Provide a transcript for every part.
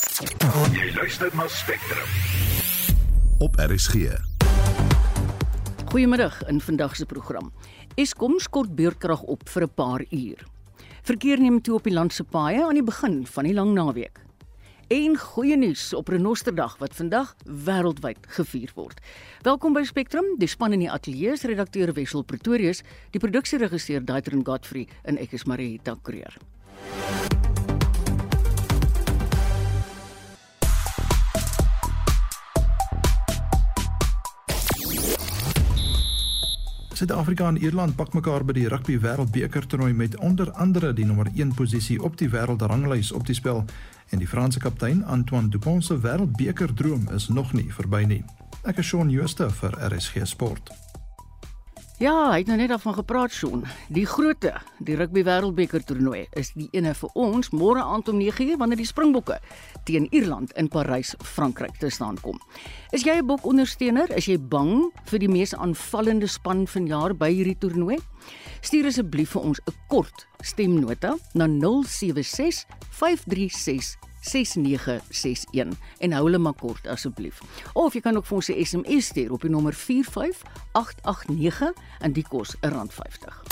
Jy luister na Spectrum. op RSG. Goeiemiddag in vandag se program. Eskom skort beurtkrag op vir 'n paar uur. Verkeer neem toe op die land se paaie aan die begin van die lang naweek. En goeie nuus op Renosterdag wat vandag wêreldwyd gevier word. Welkom by Spectrum, die span in die ateljee se redakteur Wessel Pretorius, die produksieregisseur Daitrin Godfrey en ek is Marita Creer. Suid-Afrika en Ierland pak mekaar by die Rugby Wêreldbeker toernooi met onder andere die nommer 1 posisie op die wêreldranglys op die spel en die Franse kaptein Antoine Dupont se Wêreldbeker droom is nog nie verby nie. Ek is Shaun Schuster vir RSG Sport. Ja, hy het nou net daarvan gepraat, Shaun. Die grootte, die Rugby Wêreldbeker toernooi is die ene vir ons môre aand om 9uur wanneer die Springbokke teen Ierland in Parys, Frankryk te staan kom. Is jy 'n bokondersteuner? Is jy bang vir die mees aanvallende span vanjaar by hierdie toernooi? Stuur asseblief vir ons 'n kort stemnota na 076 536 6961 en hou hulle maar kort asseblief. Of jy kan ook vir ons 'n SMS stuur op die nommer 45889 en dit kos R1.50.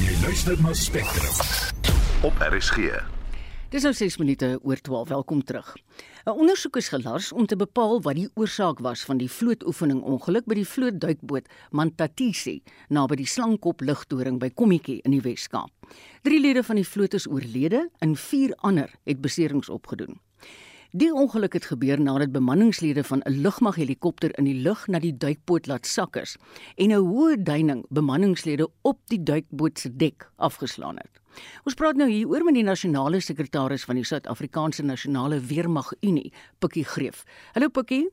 Jy luister na Spectrum. Op RSG. Dis nou 6 minute oor 12. Welkom terug. 'n Ondersoek is gelars om te bepaal wat die oorsaak was van die vlootoefening ongeluk by die vlootduikboot Mantatisi naby die Slangkop lugtoring by Kommetjie in die Wes-Kaap. Drie lede van die vloot is oorlede en vier ander het beserings opgedoen. Die ongeluk het gebeur nadat bemanningslede van 'n lugmaghelikopter in die lug na die duikboot laat sak is en 'n hoë duining bemanningslede op die duikboot se dek afgeslaan het. Ons praat nou hier oor met die nasionale sekretaris van die Suid-Afrikaanse Nasionale Weermag Unie, Pikkie Greef. Hallo Pikkie.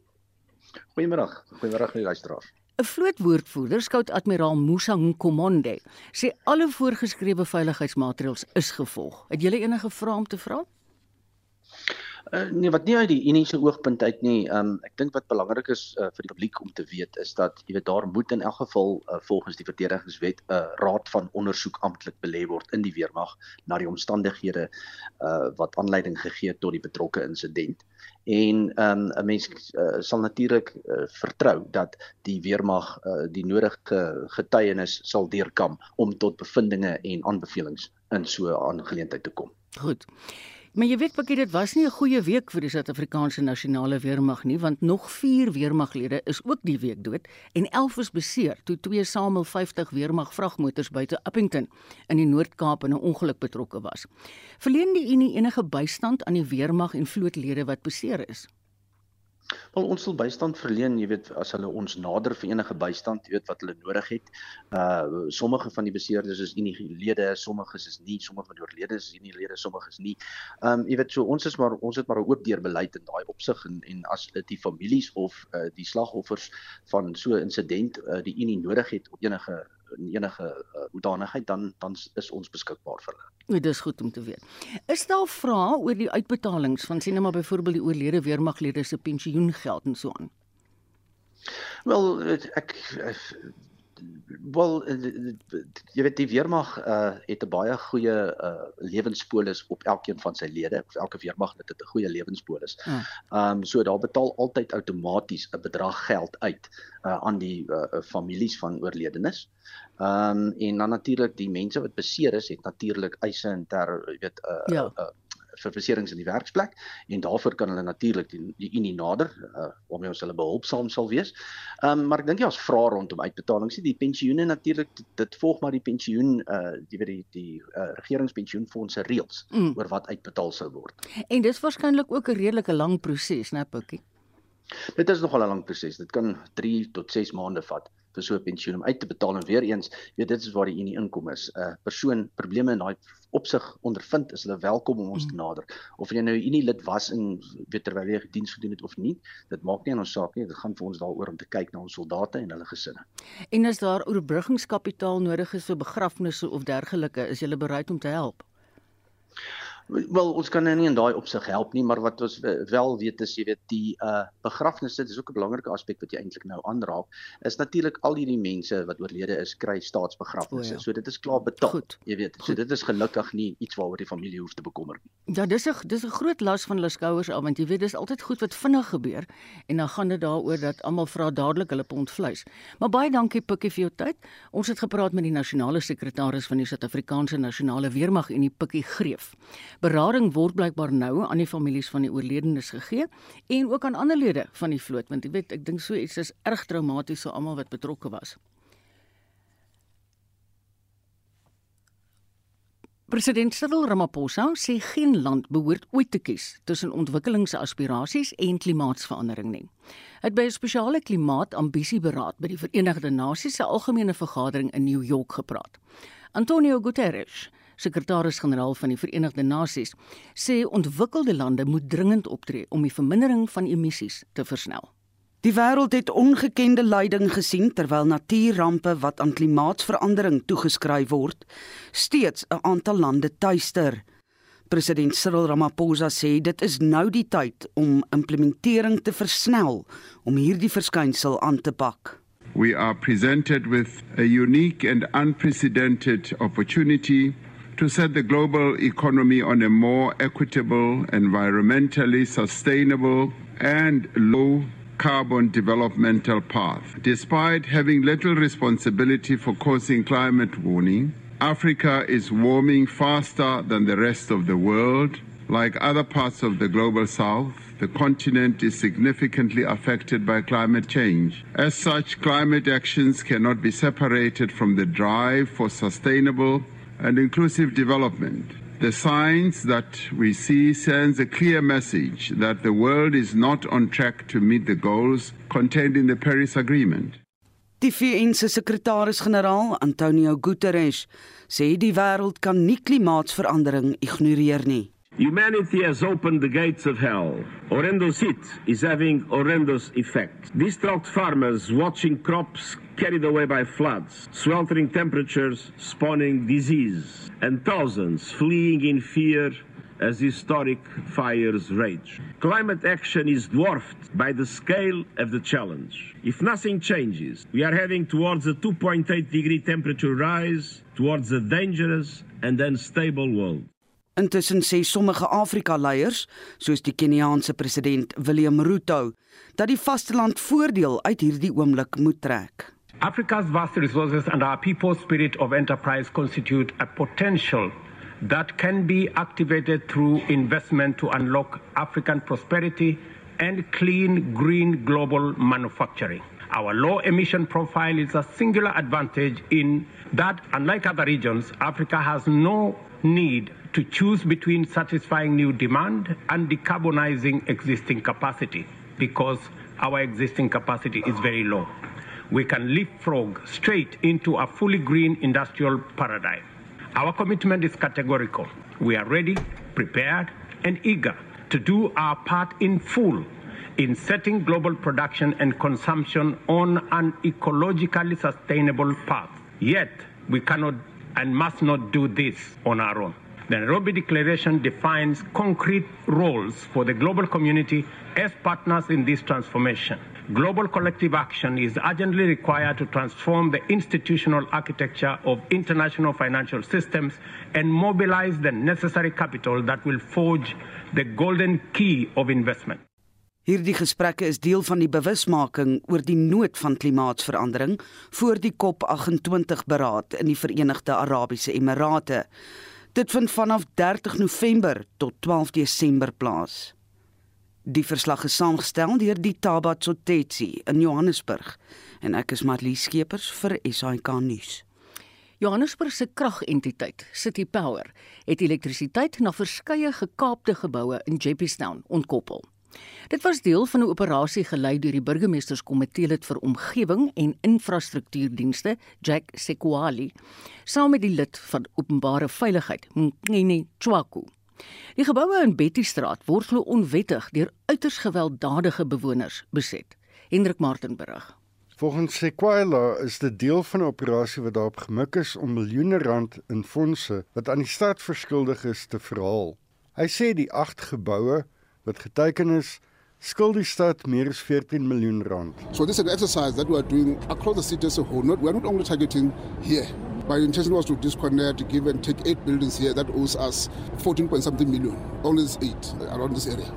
Goeiemôre. Goeiemôre aan die luisteraars. 'n Vlootwoordvoerder, skout-admiraal Musa Nkomonde, sê alle voorgeskrewe veiligheidsmaatreëls is gevolg. Het jy enige vrae om te vra? Uh, nee, wat nie uit die Unie se oogpunt uit nie. Um ek dink wat belangrik is uh, vir die publiek om te weet is dat jy weet daar moet in elk geval uh, volgens die verdedigingswet 'n uh, raad van ondersoek amptelik belê word in die weermag na die omstandighede uh, wat aanleiding gegee het tot die betrokke insident. En um 'n mens uh, sal natuurlik uh, vertrou dat die weermag uh, die nodige getuienis sal deurkam om tot bevindinge en aanbevelings in so 'n aangeleentheid te kom. Goed. Maar jy weet Pikkie, dit was nie 'n goeie week vir die Suid-Afrikaanse nasionale weermag nie, want nog 4 weermaglede is ook die week dood en 11 is beseer toe twee Samel 50 weermag vragmotors buite Appington in die Noord-Kaap in 'n ongeluk betrokke was. Verleen die Unie enige bystand aan die weermag en vlootlede wat beseer is? Wel ons sal bystand verleen, jy weet, as hulle ons nader vir enige bystand, jy weet wat hulle nodig het. Uh sommige van die beseerdes is unilede, sommige is nie, sommige van die oorledes is unilede, sommige is nie. Um jy weet so ons is maar ons het maar 'n oop deur beleid in daai opsig en en as dit die families of uh die slagoffers van so 'n insident uh, die unie nodig het op enige enige uh, hoedanigheid dan dan is ons beskikbaar vir hulle. Nee, dis goed om te weet. Is daar vrae oor die uitbetalings van sien nou maar byvoorbeeld die oorlede weermaglede se pensioengeld en so aan? Wel ek wel jy weet die weermag uh, het 'n baie goeie uh, lewenspolis op elkeen van sy lede of elke weermaglid het 'n goeie lewenspolis. Ehm ja. um, so daar betaal altyd outomaties 'n bedrag geld uit uh, aan die uh, families van oorledenes. Ehm um, en dan natuurlik die mense wat beseer is het natuurlik eise in ter jy weet 'n uh, ja. uh, vir verserings in die werksplek en daarvoor kan hulle natuurlik die, die unie nader uh, waarmee ons hulle behulpsaam sal wees. Ehm um, maar ek dink jy as vra rondom uitbetalings, die pensioene natuurlik dit, dit volg maar die pensioen uh weet die die uh, regeringspensioenfonds se reëls mm. oor wat uitbetaal sou word. En dis waarskynlik ook 'n redelike lang proses, né, Pikkie? Dit is nogal 'n lang proses. Dit kan 3 tot 6 maande vat vir so 'n pensioen om uit te betaal en weer eens, weet dit is waar die unie inkom is. 'n uh, Persoon probleme in daai opsig ondervind, is hulle welkom om ons te mm. nader. Of jy nou 'n unie lid was en weet terwyl jy gediens gedoen het of nie, dit maak nie aan ons saak nie. Dit gaan vir ons daaroor om te kyk na ons soldate en hulle gesinne. En as daar oorbruggingskapitaal nodig is vir begrafnisse of dergelike, is jy bereid om te help? Wel, ons kan nou nie in daai opsig help nie, maar wat ons wel weet is jy weet die uh begrafnisse, dis ook 'n belangrike aspek wat jy eintlik nou aanraak, is natuurlik al hierdie mense wat oorlede is, kry staatsbegrafnisse. Ja. So dit is klaar betaal. Goed. Jy weet, so Goed. dit is gelukkig nie iets waaroor die familie hoef te bekommer nie. Ja, dis 'n dis 'n groot las van hulle skouers af want jy weet dis altyd goed wat vinnig gebeur en dan gaan dit daaroor dat almal vra dadelik hulle pond vleis. Maar baie dankie Pikkie vir jou tyd. Ons het gepraat met die nasionale sekretaris van die Suid-Afrikaanse Nasionale Weermag en die Pikkie Greef. Berading word blykbaar nou aan die families van die oorledenes gegee en ook aan ander lede van die vloot want jy weet ek dink so iets is erg traumaties vir almal wat betrokke was. President Cyril Ramaphosa sê geen land behoort ooit te kies tussen ontwikkelingsaspirasies en klimaatsverandering nie. Hy het by 'n spesiale klimaatambisieberaad by die Verenigde Nasies se algemene vergadering in New York gepraat. Antonio Guterres sekretaris-generaal van die Verenigde Nasies, sê ontwikkelde lande moet dringend optree om die vermindering van emissies te versnel. Die wêreld het ongekende lyding gesien terwyl natuurrampe wat aan klimaatsverandering toegeskryf word, steeds 'n aantal lande tuister. President Cyril Ramaphosa sê dit is nou die tyd om implementering te versnel om hierdie verskynsel aan te pak. We are presented with a unique and unprecedented opportunity to set the global economy on a more equitable, environmentally sustainable, and low carbon developmental path. Despite having little responsibility for causing climate warming, Africa is warming faster than the rest of the world. Like other parts of the global south, the continent is significantly affected by climate change. As such, climate actions cannot be separated from the drive for sustainable and inclusive development. The signs that we see sends a clear message that the world is not on track to meet the goals contained in the Paris Agreement. Die VN se sekretaris-generaal, Antonio Guterres, sê die wêreld kan nie klimaatsverandering ignoreer nie. Humanity has opened the gates of hell. Horrendous heat is having horrendous effects. Distraught farmers watching crops carried away by floods, sweltering temperatures spawning disease, and thousands fleeing in fear as historic fires rage. Climate action is dwarfed by the scale of the challenge. If nothing changes, we are heading towards a 2.8 degree temperature rise, towards a dangerous and unstable world. Intussen sê sommige Afrika-leiers, soos die Keniaanse president William Ruto, dat die vasteland voordeel uit hierdie oomblik moet trek. Africa's vast resources and our people's spirit of enterprise constitute a potential that can be activated through investment to unlock African prosperity and clean green global manufacturing. Our low emission profile is a singular advantage in that, unlike other regions, Africa has no need to choose between satisfying new demand and decarbonizing existing capacity because our existing capacity is very low. We can leapfrog straight into a fully green industrial paradigm. Our commitment is categorical. We are ready, prepared, and eager to do our part in full in setting global production and consumption on an ecologically sustainable path. Yet, we cannot and must not do this on our own. The Nairobi Declaration defines concrete roles for the global community as partners in this transformation. Global collective action is urgently required to transform the institutional architecture of international financial systems and mobilize the necessary capital that will forge the golden key of investment. Hierdie gesprekke is deel van die bewusmaking oor die nood van klimaatsverandering voor die COP28 beraad in die Verenigde Arabiese Emirate. Dit vind vanaf 30 November tot 12 Desember plaas. Die verslag is saamgestel deur die Tabat Sotetsi in Johannesburg en ek is Marlie Skeepers vir SAK nuus. Johannesburg se kragentiteit, City Power, het elektrisiteit na verskeie gekaapte geboue in Jeppystown ontkoppel. Dit was deel van 'n operasie gelei deur die burgemeesterskomitee lid vir omgewing en infrastruktuurdienste, Jack Sekwali, saam met die lid van openbare veiligheid, Mngeni Chwaku. Die geboue in Betty Straat word glo onwettig deur uiters gewelddadige bewoners beset. Hendrik Martin berig. Volgens Sekwala is dit deel van 'n operasie wat daarop gemik is om miljoene rand in fondse wat aan die stad verskuldig is te verhaal. Hy sê die 8 geboue wat geteken is, skuld die stad meer as 14 miljoen rand. So this is an exercise that we are doing across the city as a whole. Not, we are not only targeting here. My intention was to disconnect, give and take eight buildings here that owes us 14 point something million. Only eight around this area.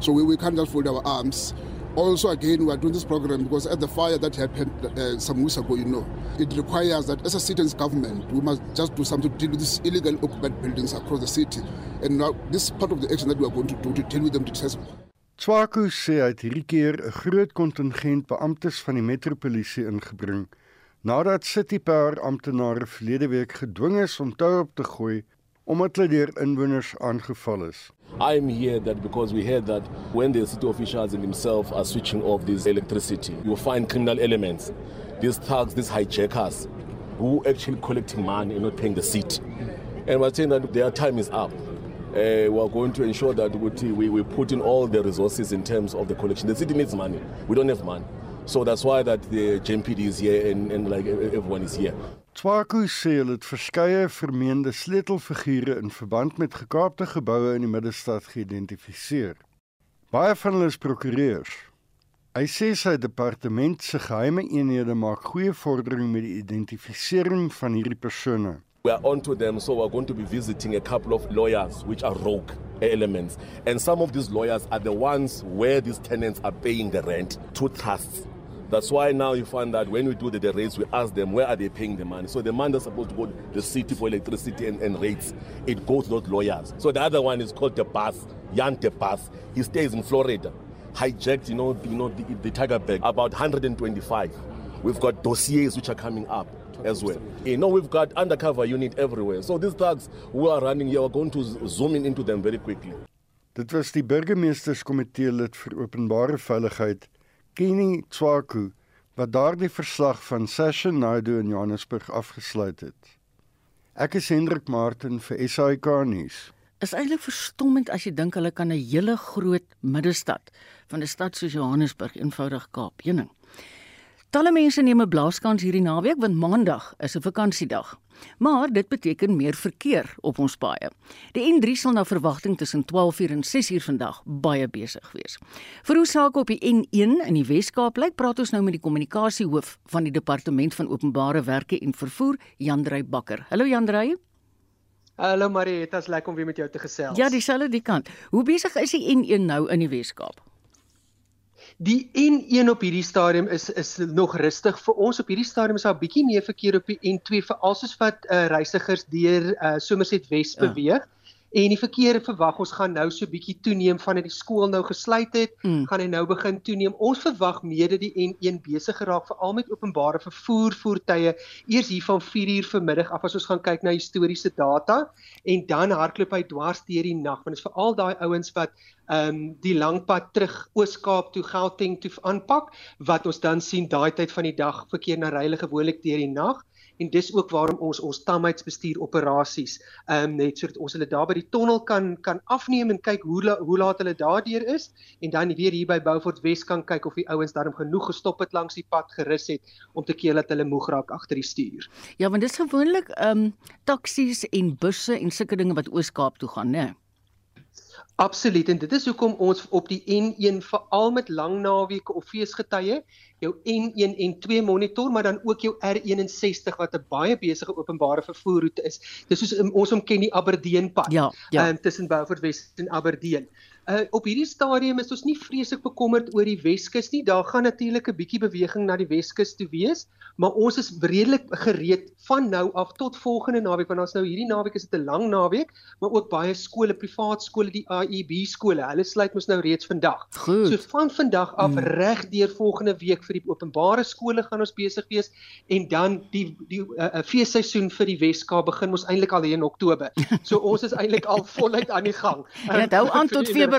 So we, we can't just fold our arms. Also, again, we are doing this program because at the fire that happened uh, some weeks ago, you know, it requires that as a city government, we must just do something to deal with these illegal occupied buildings across the city. And now this is part of the action that we are going to do to deal with them successfully. Tswaku sê hy het hierdie keer 'n groot kontingent beamptes van die metropolisie ingebring nadat City Power amptenare verlede week gedwing is om tou op te gooi omdat hulle deur inwoners aangeval is. I'm here that because we heard that when the city officials and themselves are switching off this electricity, you find criminal elements, these thugs, these hijackers, who actually collecting money and not paying the seat. And we're saying that their time is up. Uh, we are going to ensure that we, we put in all the resources in terms of the collection. The city needs money. We don't have money. So that's why that the JMPD is here and, and like everyone is here. Tswaku sê hulle het verskeie vermeende sleutelfigure in verband met gekaapte geboue in die middestad geïdentifiseer. Baie van hulle is prokureurs. Hy sê sy departement se geheime eenhede maak goeie vordering met die identifisering van hierdie persone. We are on to them, so we're going to be visiting a couple of lawyers, which are rogue elements. And some of these lawyers are the ones where these tenants are paying the rent to trusts. That's why now you find that when we do the, the rates, we ask them where are they paying the money. So the money that's supposed to go to the city for electricity and, and rates, it goes to those lawyers. So the other one is called the Bus, Jan the Bus. He stays in Florida. Hijacked, you know, the, you know, the, the Tiger Bag, about 125. We've got dossiers which are coming up as well. You know, we've got undercover unit everywhere. So these thugs who are running here are going to zoom in into them very quickly. Dit was die burgemeesterskomitee lid vir openbare veiligheid, Kenny Tswaku, wat daardie verslag van Session Naidu in Johannesburg afgesluit het. Ek is Hendrik Martin vir SAK nuus. Is eintlik verstommend as jy dink hulle kan 'n hele groot middestad van 'n stad soos Johannesburg eenvoudig kaap. Jening. Talle mense neem 'n blaaskans hierdie naweek want Maandag is 'n vakansiedag. Maar dit beteken meer verkeer op ons paaie. Die N3 sal na verwagting tussen 12:00 en 6:00 vandag baie besig wees. Vir hoe sake op die N1 in die Wes-Kaap lyk, praat ons nou met die kommunikasiehoof van die Departement van Openbare Werke en Vervoer, Jandrey Bakker. Hallo Jandrey. Hallo Marie, dit is lekker om weer met jou te gesels. Ja, dieselfde die kant. Hoe besig is die N1 nou in die Wes-Kaap? Die N1 op hierdie stadium is is nog rustig vir ons op hierdie stadium is daar 'n bietjie meer verkeer op die N2 veral soos wat uh, reisigers deur uh, Somerset Wes ja. beweeg. En die verkeer verwag ons gaan nou so bietjie toeneem vandat die skool nou gesluit het, mm. gaan hy nou begin toeneem. Ons verwag mede die N1 besig geraak veral met openbare vervoer voertuie eers hier van 4uur vanmiddag af as ons gaan kyk na historiese data en dan hardloop hy dwars deur die nag want dit is veral daai ouens wat ehm um, die lang pad terug Oos-Kaap toe Gauteng toe aanpak wat ons dan sien daai tyd van die dag verkeer na ryle gewoonlik deur die nag en dis ook waarom ons ons tamheidsbestuur operasies ehm um, net sodat ons hulle daar by die tonnel kan kan afneem en kyk hoe la, hoe laat hulle daardeur is en dan weer hier by Beaufort Wes kan kyk of die ouens daarom genoeg gestop het langs die pad gerus het om te keer dat hulle moeg raak agter die stuur. Ja, want dis gewoonlik ehm um, taksies en busse en sulke dinge wat Oos-Kaap toe gaan, né? Nee? Absoluut en dit is hoekom ons op die N1 veral met lang naweke of feesgetye jou N1 en 2 monitor maar dan ook jou R61 wat 'n baie besige openbare vervoerroete is. Dis soos ons hom ken die Aberdeen pad. Ja, ja. Um, tussen Beaufort Wes en Aberdeen. Uh op hierdie stadium is ons nie vreeslik bekommerd oor die Weskus nie. Daar gaan natuurlik 'n bietjie beweging na die Weskus toe wees, maar ons is redelik gereed van nou af tot volgende naweek want ons nou hierdie naweek is dit 'n lang naweek, maar ook baie skole, privaat skole, die IEB skole, hulle sluit mos nou reeds vandag. Goed. So van vandag af hmm. reg deur volgende week vir die openbare skole gaan ons besig wees en dan die die uh, uh, feesseisoen vir die Weskaap begin ons eintlik al hier in Oktober. So ons is eintlik al voluit aan die gang. En dit hou aan tot Februarie.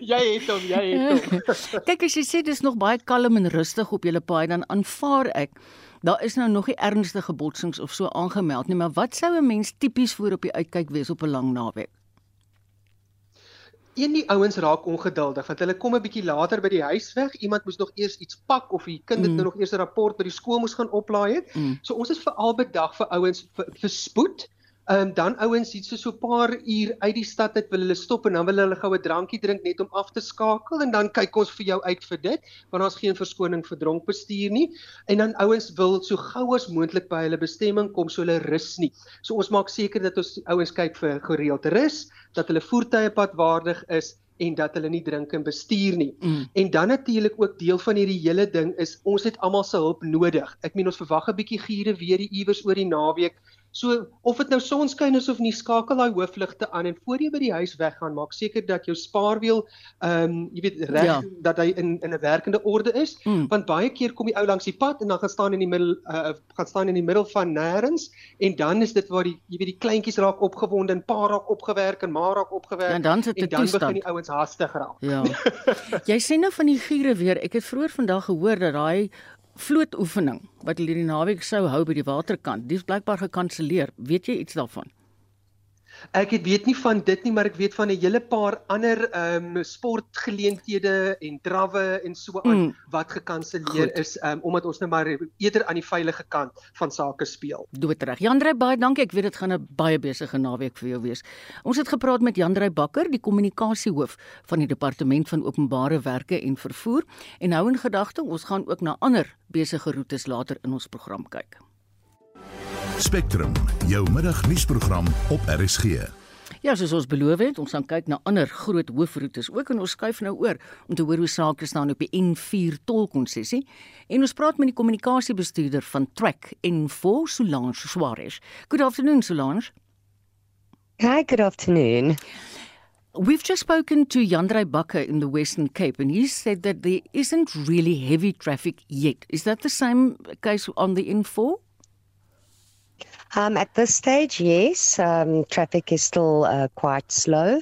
Jy het hom, jy het hom. Kyk as jy sê dis nog baie kalm en rustig op julle paai dan aanvaar ek daar is nou nog nie ernstige botsings of so aangemeld nie, maar wat sou 'n mens tipies voor op die uitkyk wees op 'n lang naweek? Een die ouens raak ongeduldig want hulle kom 'n bietjie later by die huis weg. Iemand moes nog eers iets pak of die kind het mm. nou nog eers 'n rapport by die skool moes gaan oplaai het. Mm. So ons is veral bedag vir ouens vir, vir spoed Ehm um, dan ouens iets so so 'n paar uur uit die stad uit wil hulle stop en dan wil hulle gou 'n drankie drink net om af te skakel en dan kyk ons vir jou uit vir dit want daar's geen verskoning vir dronk bestuur nie. En dan ouens wil so gou as moontlik by hulle bestemming kom so hulle rus nie. So ons maak seker dat ons ouens kyk vir gereelde rus, dat hulle voertuie padwaardig is en dat hulle nie drink en bestuur nie. Mm. En dan natuurlik ook deel van hierdie hele ding is ons het almal se hulp nodig. Ek meen ons verwag 'n bietjie giere weer iewers oor die naweek. So of dit nou sonskyn is of nie, skakel daai hoofligte aan en voor jy by die huis weggaan, maak seker dat jou spaarwiel ehm um, jy weet reg ja. dat hy in in 'n werkende orde is, mm. want baie keer kom die ou langs die pad en dan gaan staan in die middel uh, gaan staan in die middel van nêrens en dan is dit waar die jy weet die kleintjies raak opgewonde en pa raak opgewerk en ma raak opgewerk ja, en dan, en dan begin die ouens haastig raak. Ja. jy sê nou van die giere weer. Ek het vroeër vandag gehoor dat daai vlootoefening wat hulle die naweek sou hou by die waterkant, dis blykbaar gekanselleer. Weet jy iets daarvan? Ek het weet nie van dit nie, maar ek weet van 'n hele paar ander ehm um, sportgeleenthede en drawwe en so aan mm. wat gekanselleer is um, omdat ons nou maar eerder aan die veilige kant van sake speel. Doodreg. Jandrey baie dankie. Ek weet dit gaan 'n baie besige naweek vir jou wees. Ons het gepraat met Jandrey Bakker, die kommunikasiehoof van die Departement van Openbare Werke en Vervoer en hou in gedagte ons gaan ook na ander besige roetes later in ons program kyk. Spectrum, jou middagnuusprogram op RSG. Ja, soos ons beloof het, ons gaan kyk na ander groot hoofroetes ook en ons skuif nou oor om te hoor hoe sake staan op die N4 tolkonssessie. En ons praat met die kommunikasiebestuurder van Track N4, Solange Suarez. Good afternoon, Solange. Hi, good afternoon. We've just spoken to Yandrey Bakker in the Western Cape, and he said that there isn't really heavy traffic yet. Is that the same case on the N4? Um, at this stage, yes, um, traffic is still uh, quite slow,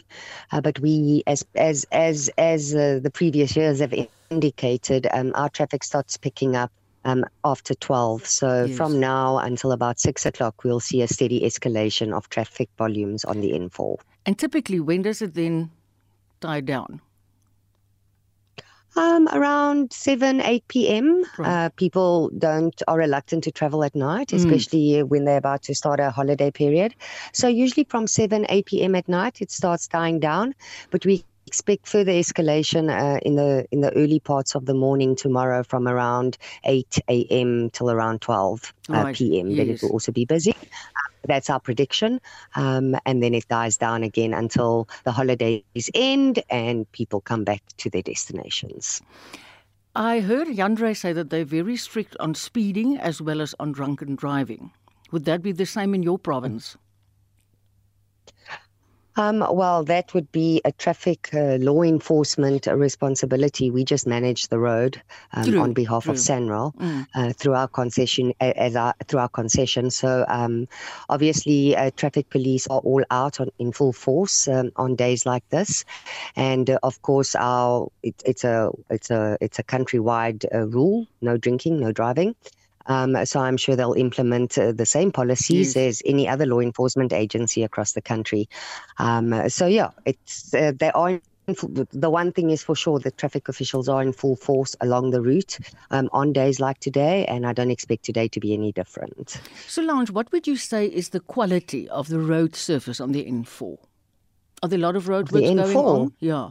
uh, but we, as as as as uh, the previous years have indicated, um, our traffic starts picking up um, after 12. So yes. from now until about six o'clock, we'll see a steady escalation of traffic volumes on the N4. And typically, when does it then die down? Um, around 7, 8 p.m. Right. Uh, people don't are reluctant to travel at night, hmm. especially mm. when they're about to start a holiday period. So usually from 7, 8 p.m. at night, it starts dying down. But we expect further escalation uh, in the in the early parts of the morning tomorrow from around 8 a.m. till around 12 uh, p.m. Yes. Then it will also be busy. That's our prediction. Um, and then it dies down again until the holidays end and people come back to their destinations. I heard Yandre say that they're very strict on speeding as well as on drunken driving. Would that be the same in your province? Um, well, that would be a traffic uh, law enforcement responsibility. We just manage the road um, on behalf True. of Sanral mm. uh, through our concession as our, through our concession. So um, obviously, uh, traffic police are all out on, in full force um, on days like this, and uh, of course, our it, it's a it's a it's a countrywide uh, rule: no drinking, no driving. Um, so I'm sure they'll implement uh, the same policies yes. as any other law enforcement agency across the country. Um, so yeah, it's uh, they are. The one thing is for sure that traffic officials are in full force along the route um, on days like today, and I don't expect today to be any different. So, Solange, what would you say is the quality of the road surface on the N4? Are there a lot of road works going on? Yeah.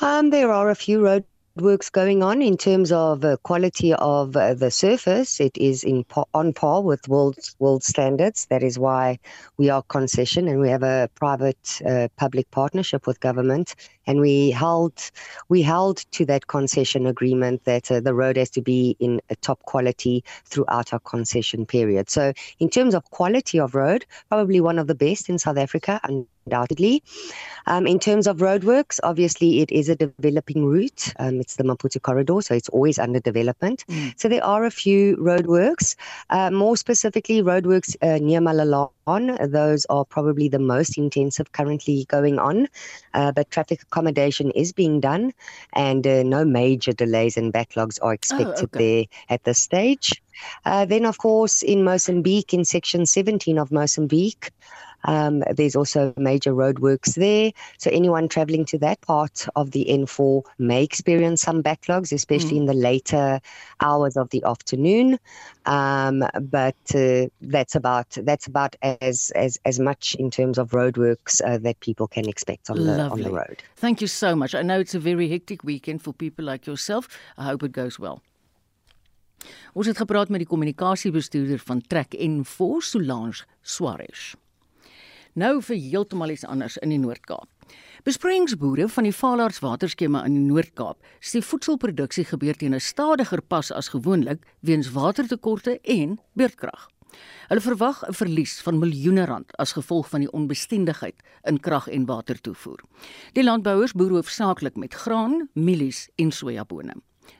Um, there are a few road works going on in terms of uh, quality of uh, the surface. It is in on par with world world standards. That is why we are concession and we have a private uh, public partnership with government. And we held we held to that concession agreement that uh, the road has to be in a top quality throughout our concession period. So in terms of quality of road, probably one of the best in South Africa and undoubtedly. Um, in terms of roadworks, obviously it is a developing route. Um, it's the Maputo corridor, so it's always under development. Mm. So there are a few roadworks, uh, more specifically roadworks uh, near Malalan. Those are probably the most intensive currently going on, uh, but traffic accommodation is being done, and uh, no major delays and backlogs are expected oh, okay. there at this stage. Uh, then, of course, in Mozambique, in section 17 of Mozambique, Um, there's also major roadworks there. So anyone traveling to that part of the N4 may experience some backlogs, especially mm. in the later hours of the afternoon. Um, but uh, that's about that's about as as as much in terms of roadworks uh, that people can expect on the on the road. Thank you so much. I know it's a very hectic weekend for people like yourself. I hope it goes well. Ons het gepraat met die kommunikasiebestuurder van Trek N4 Solange Suarez. Nou vir heeltemal iets anders in die Noord-Kaap. Besproeiingsboere van die Vaalaards waterskema in die Noord-Kaap sê voedselproduksie gebeur teen 'n stadiger pas as gewoonlik weens watertekorte en beurtkrag. Hulle verwag 'n verlies van miljoene rand as gevolg van die onbestendigheid in krag en watertoevoer. Die landbouers boer hoofsaaklik met graan, mielies en sojabone.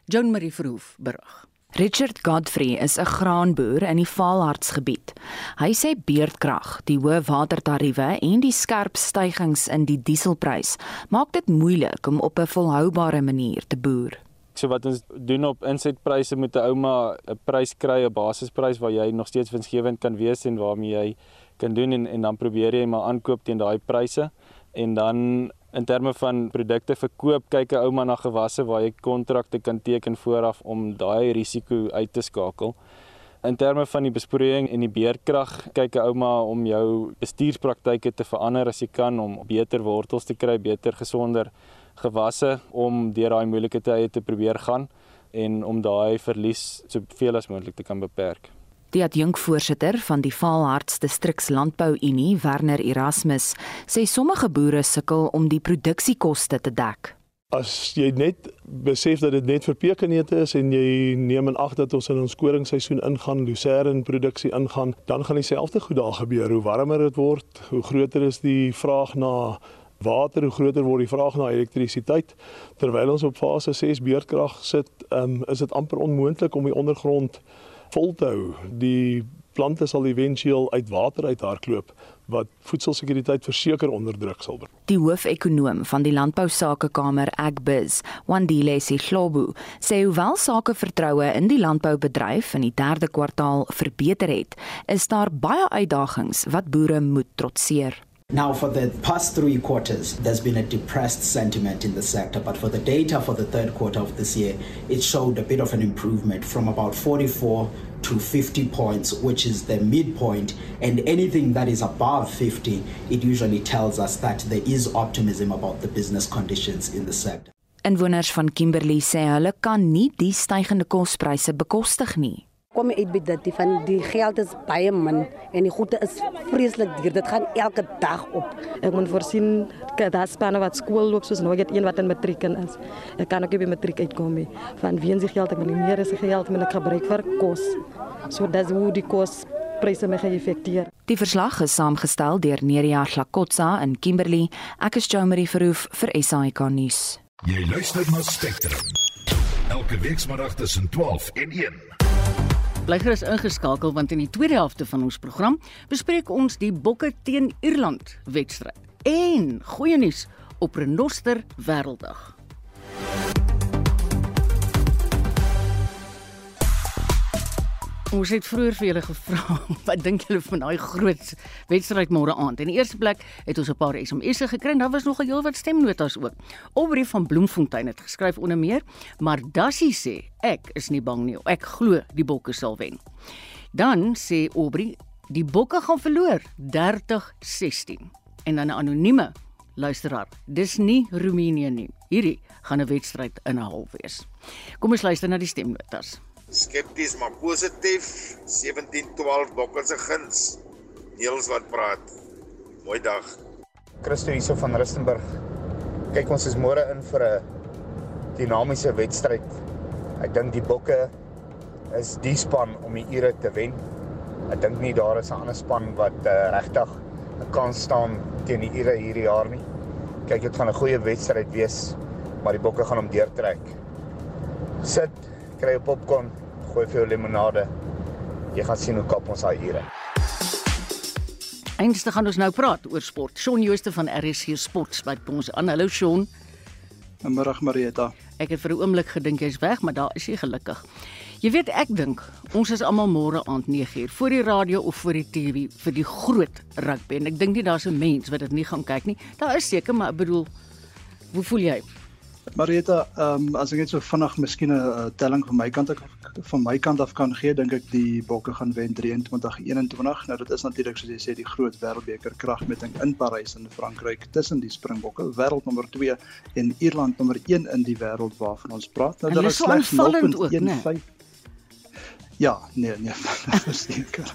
Joan Marie Verhoef berig. Richard Godfrey is 'n graanboer in die Vaalhartsgebied. Hy sê beurtkrag, die hoë watertariewe en die skerp stygings in die dieselprys maak dit moeilik om op 'n volhoubare manier te boer. So wat ons doen op insetpryse met 'n ouma 'n prys kry, 'n basisprys waar jy nog steeds winsgewend kan wees en waarmee jy kan doen en en dan probeer jy maar aankoop teen daai pryse en dan in terme van produkte verkoop kyk 'n ouma na gewasse waar jy kontrakte kan teken vooraf om daai risiko uit te skakel. In terme van die besproeiing en die beerkrag kyk 'n ouma om jou bestuurspraktyke te verander as jy kan om beter wortels te kry, beter gesonder gewasse om deur daai moeilike tye te probeer gaan en om daai verlies soveel as moontlik te kan beperk. Die adjunkvoorsitter van die Vaalharts Distriks Landbou Unie, Werner Erasmus, sê sommige boere sukkel om die produksiekoste te dek. As jy net besef dat dit net vir pekanete is en jy neem in ag dat ons in ons koringsseisoen ingaan, lucerne produksie ingaan, dan gaan dieselfde goed daar gebeur. Hoe warmer dit word, hoe groter is die vraag na water, hoe groter word die vraag na elektrisiteit. Terwyl ons op fase 6 beurtkrag sit, um, is dit amper onmoontlik om die ondergrond vol te hou. Die plante sal éventueel uit water uithardloop wat voedselsekuriteit verseker onder druk sal bring. Die hoofekonoom van die Landbousakekamer Agbiz, Wandile Sihlobo, sê hoewel sakevertroue in die landboubedryf in die 3de kwartaal verbeter het, is daar baie uitdagings wat boere moet trotseer. Now, for the past three quarters, there's been a depressed sentiment in the sector, but for the data for the third quarter of this year, it showed a bit of an improvement from about 44 to 50 points, which is the midpoint. And anything that is above 50, it usually tells us that there is optimism about the business conditions in the sector. Inwoners van Kimberley sê hulle kan nie die stygende kospryse bekostig nie. Kom uit by dit die van die geld is baie min en die goede is vreeslik duur. Dit gaan elke dag op. Ek moet voorsien dat daar spanne wat skool loop soos nou het een wat in matriek is. Ek kan ook by matriek uitkom nie. Van wie se geld ek wil meer is geld met ek gebruik vir kos. So dis hoe die kos pryse my geëffekteer. Die verslag is saamgestel deur Neria Glakotsa in Kimberley. Ek is Jo Marie Verhoef vir SAK nuus. Jy luister na Spectrum. Elke week saterdag tussen 12 en 1. Bly gerus ingeskakel want in die tweede helfte van ons program bespreek ons die Bokke teen Ierland wedstryd. En goeie nuus op Renoster Wêrelddag. Ons het vroeër vir julle gevra wat dink julle van daai groot wedstryd môre aand. In die eerste plek het ons 'n paar SMS'e gekry. Daar was nog 'n heel wat stemnotas ook. Aubrey van Bloemfontein het geskryf onder meer, maar Dassie sê ek is nie bang nie. Ek glo die Bokke sal wen. Dan sê Aubrey die Bokke gaan verloor 30-16. En dan 'n anonieme luisteraar. Dis nie Roemenië nie. Hierdie gaan 'n wedstryd in 'n half wees. Kom ons luister na die stemnotas skepties maar positief 1712 bokke se guns. Niels wat praat. Mooi dag. Christo hierso van Rustenburg. Kyk ons is môre in vir 'n dinamiese wedstryd. Ek dink die bokke is die span om die ure te wen. Ek dink nie daar is 'n ander span wat uh, regtig 'n kans staan teen die ure hierdie jaar nie. Kyk dit gaan 'n goeie wedstryd wees maar die bokke gaan hom deurtrek sit kry 'n popcorn gooi vir jou limonade. Jy gaan sien hoe kap ons daai ure. Einste gaan ons nou praat oor sport. Shaun Jooste van RSG Sport by ons aan. Hallo Shaun. Goeiemôre Marieta. Ek het vir 'n oomblik gedink jy's weg, maar daar is jy gelukkig. Jy weet ek dink ons is almal môre aand 9uur voor die radio of voor die TV vir die groot rugby en ek dink nie daar's 'n mens wat dit nie gaan kyk nie. Daar is seker maar ek bedoel hoe voel jy? Marita, ehm um, as ek net so vinnig miskien 'n uh, telling van my kant af van my kant af kan gee, dink ek die Bokke gaan wen 23-21. Nou dit is natuurlik soos jy sê die groot wêreldbeker kragmeting in Parys in Frankryk tussen die Springbokke, wêreldnommer 2 en Ierland nommer 1 in die wêreld waarvan ons praat. Nou daar is slegs 0.15 Ja, nee, nee, verseker.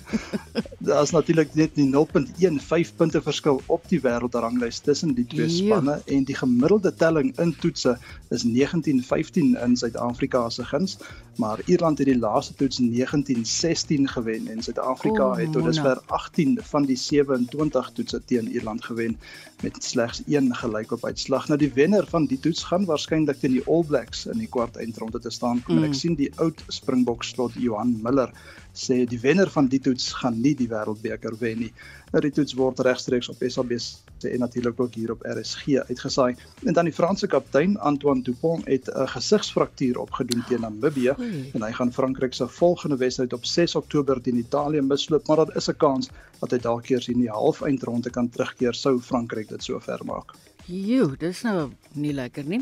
Daar's natuurlik net die 0.15 punte verskil op die wêreldranglys tussen die twee spanne en die gemiddelde telling in toetse is 19-15 in Suid-Afrika se guns, maar Ierland het die laaste toets 19-16 gewen en Suid-Afrika het tot dusver 18 van die 27 toetse teen Ierland gewen met slegs een gelyk op uitslag. Nou die wenner van die toets gaan waarskynlik teen die All Blacks in die kwart eindronde te staan. Mm. En ek sien die oud Springbok slot Johan Miller sê die wenner van die toets gaan nie die wêreldbeker wen nie. Nou die toets word regstreeks op SABC en natuurlik ook hier op RSG uitgesaai. En dan die Franse kaptein Antoine Dupont het 'n gesigsfraktuur opgedoen teen Namibië en hy gaan Frankryk se volgende wedstryd op 6 Oktober teen Italië misloop, maar daar is 'n kans dat hy dalk eers in die halfeindronde kan terugkeer sou Frankryk dit so ver maak. Jo, dis nou nie lekker nie.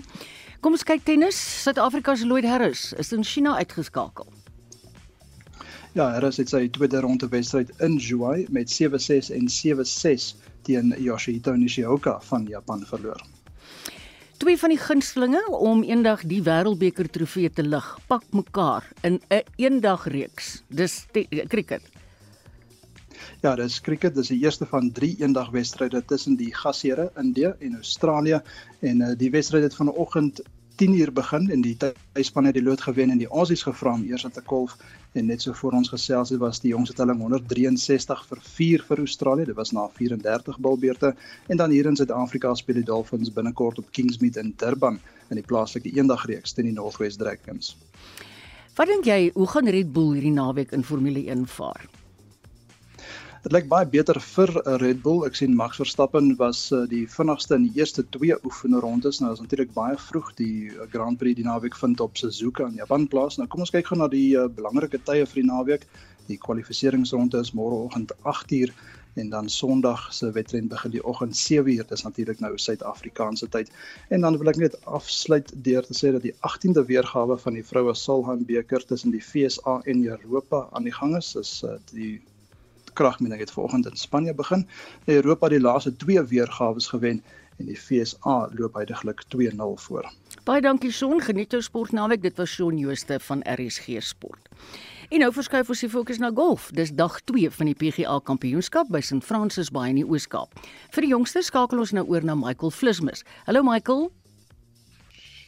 Kom ons kyk tennis. Suid-Afrika se Lloyd Harris is in China uitgeskakel. Ja, Harris het sy tweede ronde wedstryd in Juai met 7-6 en 7-6 teen Yoshihito Nishioka van Japan verloor. Twee van die gunstlinge om eendag die wêreldbeker trofee te lig, pak mekaar in 'n een eendagreeks. Dis cricket. Ja, dis cricket. Dis die eerste van 3 eendagwedstryde tussen die gasheere Indië en Australië en uh, die wedstryd het vanoggend 10 uur begin en die tuisspan het die lood gewen en die Aussies gevra om eers te kolf en net so voor ons gesels het was die jongste telling 163 vir 4 vir Australië dit was na 34 bilbeerte en dan hier in Suid-Afrika speel die Dolphins binnekort op Kingsmead in Durban in die plaaslike eendagreeks teen die Northwest Dragons. Wat dink jy, hoe gaan Red Bull hierdie naweek in Formule 1 vaar? Dit lyk baie beter vir eh, Red Bull. Ek sien Max Verstappen was eh, die vinnigste in die eerste twee oefenrondes. Nou is natuurlik baie vroeg die eh, Grand Prix die naweek vind op Suzuka in Japan plaas. Nou kom ons kyk gou na die belangrike tye vir die naweek. Die kwalifikasieringsronde is môreoggend 8uur en dan Sondag se wedren begin die oggend 7uur. Dis natuurlik nou Suid-Afrikaanse tyd. En dan wil ek net afsluit deur te sê dat die 18de weergawe van die vroue Salhan beker tussen die FSA en Europa aan die gang is. Is die kragmeting het vanoggend in Spanje begin. Europa die laaste twee weergawe gewen en die FSA loop heidaglik 2-0 voor. Baie dankie Shaun, geniet jou sport naweek. Dit was Shaun Jooste van RSG Sport. En nou verskuif ons die fokus na golf. Dis dag 2 van die PGA Kampioenskap by St Francis Bay in die Oos-Kaap. Vir die jongste skakel ons nou oor na Michael Flismus. Hallo Michael.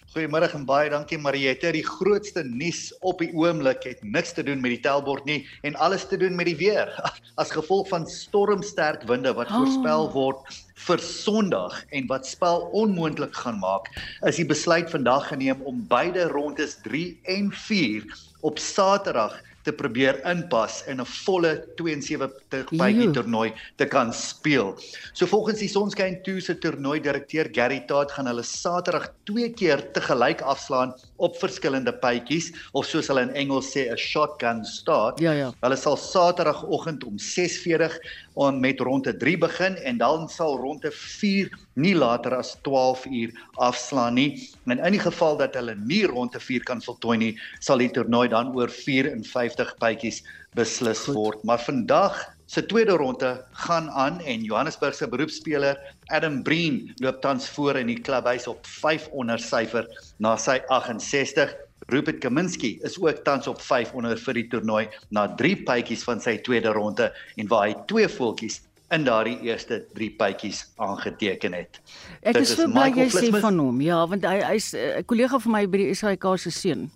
Goeiemôre en baie dankie Mariette. Die grootste nuus op die oomblik het niks te doen met die tellbord nie en alles te doen met die weer. As gevolg van stormsterk winde wat oh. voorspel word vir Sondag en wat spel onmoontlik gaan maak, is die besluit vandag geneem om beide rondes 3 en 4 op Saterdag te probeer inpas in 'n volle 72 bytjie toernooi te kan speel. So volgens die Sonskyn 2 se toernooi direkteur Gary Todd gaan hulle Saterdag twee keer te gelyk afslaan op verskillende bytjies of soos hulle in Engels sê 'n shotgun start. Ja ja. Hulle sal Saterdagoggend om 6:40 om met ronde 3 begin en dan sal ronde 4 nie later as 12 uur afslaan nie. En in die geval dat hulle nie ronde 4 kan voltooi nie, sal die toernooi dan oor 54 bytjies beslis Goed. word. Maar vandag se tweede ronde gaan aan en Johannesburg se beroepspeler Adam Breen loop tans voor in die klubhuis op 5 onder syfer na sy 68 Rupert Kaminski is ook tans op 500 vir die toernooi na 3 pypies van sy tweede ronde en waar hy twee voetjies in daardie eerste 3 pypies aangeteken het. Ek is so bly jy sê van hom. Ja, want hy hy's 'n uh, kollega van my by die SAK se seun.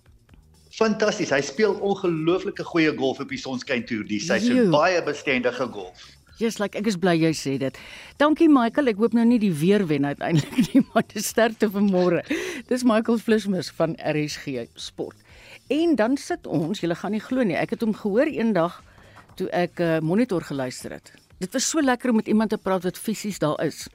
Fantasties. Hy speel ongelooflike goeie golf op die Sonskyn Tour. Die seisoen baie bestendige golf. Jy's like ek is bly jy sê dit. Dankie Michael. Ek hoop nou nie die weer wen uiteindelik nie, maar dis sterkte vir môre. Dis Michael Flismus van RSG Sport. En dan sit ons, julle gaan nie glo nie. Ek het hom gehoor eendag toe ek uh, monitor geluister het. Dit was so lekker om met iemand te praat wat fisies daar is.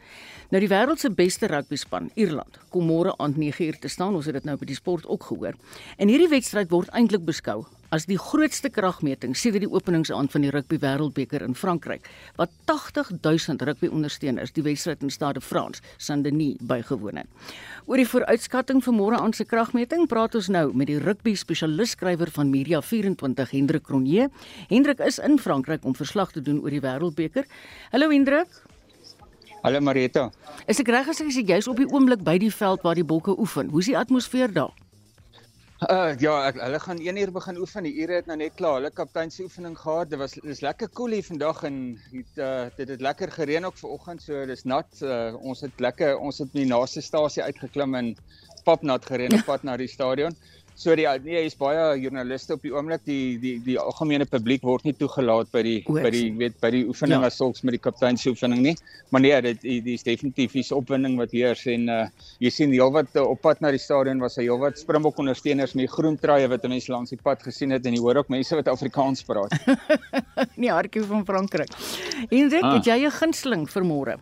Nou die wêreld se beste rugbyspan, Ierland, kom môre aand 9uur te staan. Ons het dit nou by die sport ook gehoor. En hierdie wedstryd word eintlik beskou as die grootste kragmeting sedert die openingsaand van die rugby wêreldbeker in Frankryk, wat 80000 rugby ondersteuners die wedstryd in Stade France Saint-Denis bygewoon het. Oor die vooruitskatting vir môre aan se kragmeting praat ons nou met die rugby spesialis skrywer van Media 24 Hendrik Cronje. Hendrik is in Frankryk om verslag te doen oor die wêreldbeker. Hallo Hendrik. Hallo Marita. Is ek reg as ek sê jy's op die oomblik by die veld waar die bokke oefen? Hoe's die atmosfeer daar? Uh ja, ek, hulle gaan 1 uur begin oefen. Die ure het nou net klaar. Hulle kaptein se oefening gehad. Dit was dis lekker koel cool hier vandag en het uh dit het lekker gereën ook vanoggend. So dis nat. Uh, ons het lekker ons het die naaste stasie uitgeklim en papnat gereën op pad na die stadion. So die nee, hier's baie joernaliste op die oomblik. Die die die algemene publiek word nie toegelaat by die Oors. by die weet by die oefening ja. as sulks met die kaptein se oefening nie. Maar nee, dit die, die is definitief is opwinding wat heers en uh jy sien heelwat uh, op pad na die stadion was hy heelwat Springbok ondersteuners met groen truie wat mense langs die pad gesien het en jy hoor ook mense wat Afrikaans praat. nee, hartjie van Frankryk. En dit ah. het jy 'n gunsteling vir môre?